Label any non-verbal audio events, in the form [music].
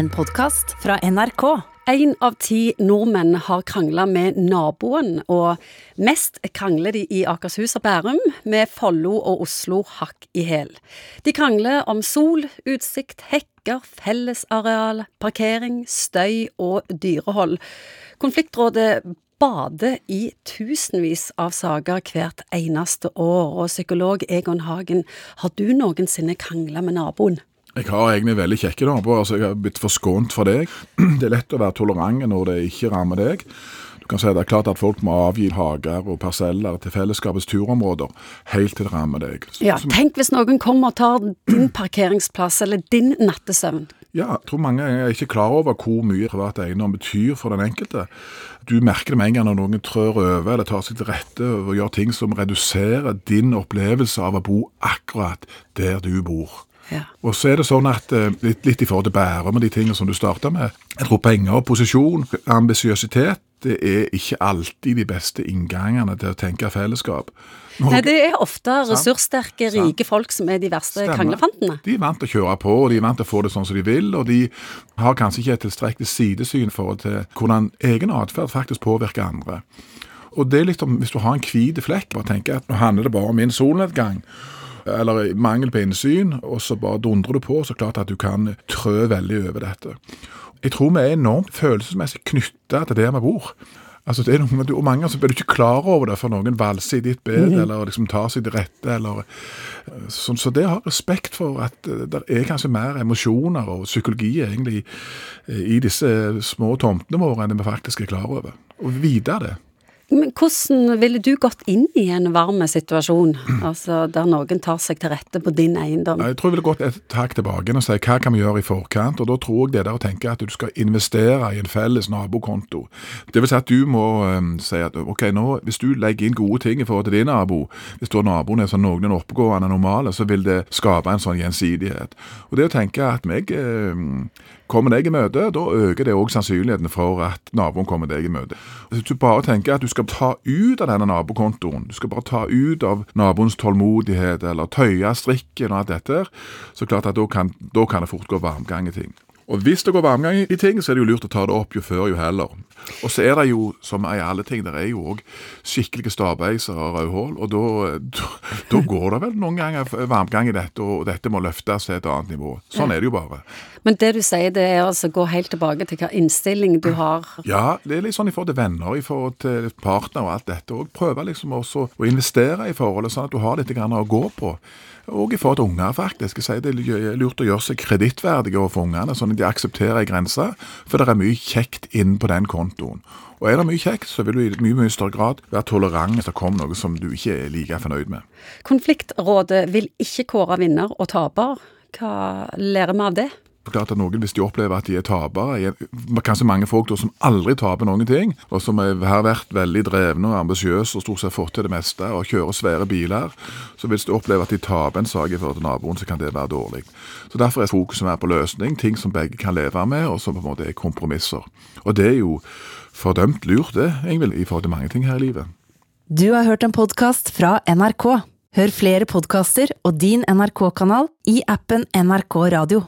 en podkast fra NRK. Én av ti nordmenn har krangla med naboen, og mest krangler de i Akershus og Bærum, med Follo og Oslo hakk i hæl. De krangler om sol, utsikt, hekker, fellesareal, parkering, støy og dyrehold. Konfliktrådet bader i tusenvis av saker hvert eneste år, og psykolog Egon Hagen, har du noensinne krangla med naboen? Jeg har egentlig veldig kjekke naboer, altså jeg har blitt forskånt for deg. [clears throat] Det er lett å være tolerant når det ikke rammer deg. Du kan si Det er klart at folk må avgi hager og parseller til fellesskapets turområder, helt til det rammer deg. Ja, Tenk hvis noen kommer og tar din parkeringsplass eller din nattesøvn. Ja, jeg tror mange er ikke klar over hvor mye privat eiendom betyr for den enkelte. Du merker det med en gang når noen trør over eller tar seg til rette og gjør ting som reduserer din opplevelse av å bo akkurat der du bor. Ja. Og så er det sånn at eh, litt, litt i forhold til Bærum og de tingene som du starta med Jeg tror penger, posisjon, ambisiøsitet det er ikke alltid de beste inngangene til å tenke fellesskap. Noen- Nei, det er ofte Sant. ressurssterke, Sant. rike folk som er de verste Stemmer. kranglefantene. De er vant til å kjøre på, og de er vant til å få det sånn som de vil, og de har kanskje ikke et tilstrekkelig sidesyn i forhold til hvordan egen atferd faktisk påvirker andre. Og det er litt om, Hvis du har en hvit flekk og tenker at nå handler det bare om min solnedgang, eller mangel på innsyn, og så bare dundrer du på, så klart at du kan trø veldig over dette. Jeg tror vi er enormt følelsesmessig knytta til der vi bor. Altså det er noe og Mange ganger så blir du ikke klar over det for noen valser i ditt bed eller liksom tar seg til rette. eller så, så det har respekt for at eh, det er kanskje mer emosjoner og psykologi egentlig eh, i disse små tomtene våre enn vi faktisk er klar over. Og vite det. Men hvordan ville du gått inn i en varm situasjon, altså der noen tar seg til rette på din eiendom? Jeg tror jeg ville gått et tak tilbake og si hva kan vi gjøre i forkant. og Da tror jeg det der å tenke at du skal investere i en felles nabokonto. Det vil si at du må um, si at ok, nå, hvis du legger inn gode ting i forhold til din nabo, hvis da naboen er sånn noenlunde oppegående normale, så vil det skape en sånn gjensidighet. Og det å tenke at meg um, kommer deg i møte, da øker det òg sannsynligheten for at naboen kommer deg i møte. Hvis du bare tenker at du skal ta ut av denne nabokontoen, du skal bare ta ut av naboens tålmodighet eller tøye strikken og alt dette, så klart at da kan, da kan det fort gå varmgang i ting. Og hvis det går varmgang i ting, så er det jo lurt å ta det opp jo før jo heller. Og så er det jo, som i alle ting, det er jo òg skikkelige stabeisere og rødhål, og da, går det vel noen ganger varmgang i dette, og dette må løftes til et annet nivå. Sånn er det jo bare. Men det du sier, det er altså gå helt tilbake til hva innstilling du har. Ja, det er litt sånn i forhold til venner, i forhold til partner og alt dette. Og prøve liksom også å investere i forholdet, sånn at du har litt å gå på. Og forhold til unger, faktisk. Jeg sier Det er lurt å gjøre seg kredittverdige overfor ungene, sånn at de aksepterer ei grense. For det er mye kjekt inn på den kontoen. Og er det mye kjekt, så vil du i mye mye større grad være tolerant hvis det kommer noe som du ikke er like fornøyd med. Konfliktrådet vil ikke kåre vinner og taper. Hva lærer vi av det? Klart at noen, Hvis de opplever at de er tapere, er- kanskje mange folk da, som aldri taper noen ting, og som har vært veldig drevne og ambisiøse og stort sett fått til det meste, og kjører svære biler, så hvis de opplever at de taper en sak i forhold til naboen, så kan det være dårlig. Så Derfor er fokuset mer på løsning, ting som begge kan leve med, og som på en måte er kompromisser. Og det er jo fordømt lurt, det, Ingvild, i forhold til mange ting her i livet. Du har hørt en podkast fra NRK. Hør flere podkaster og din NRK-kanal i appen NRK Radio.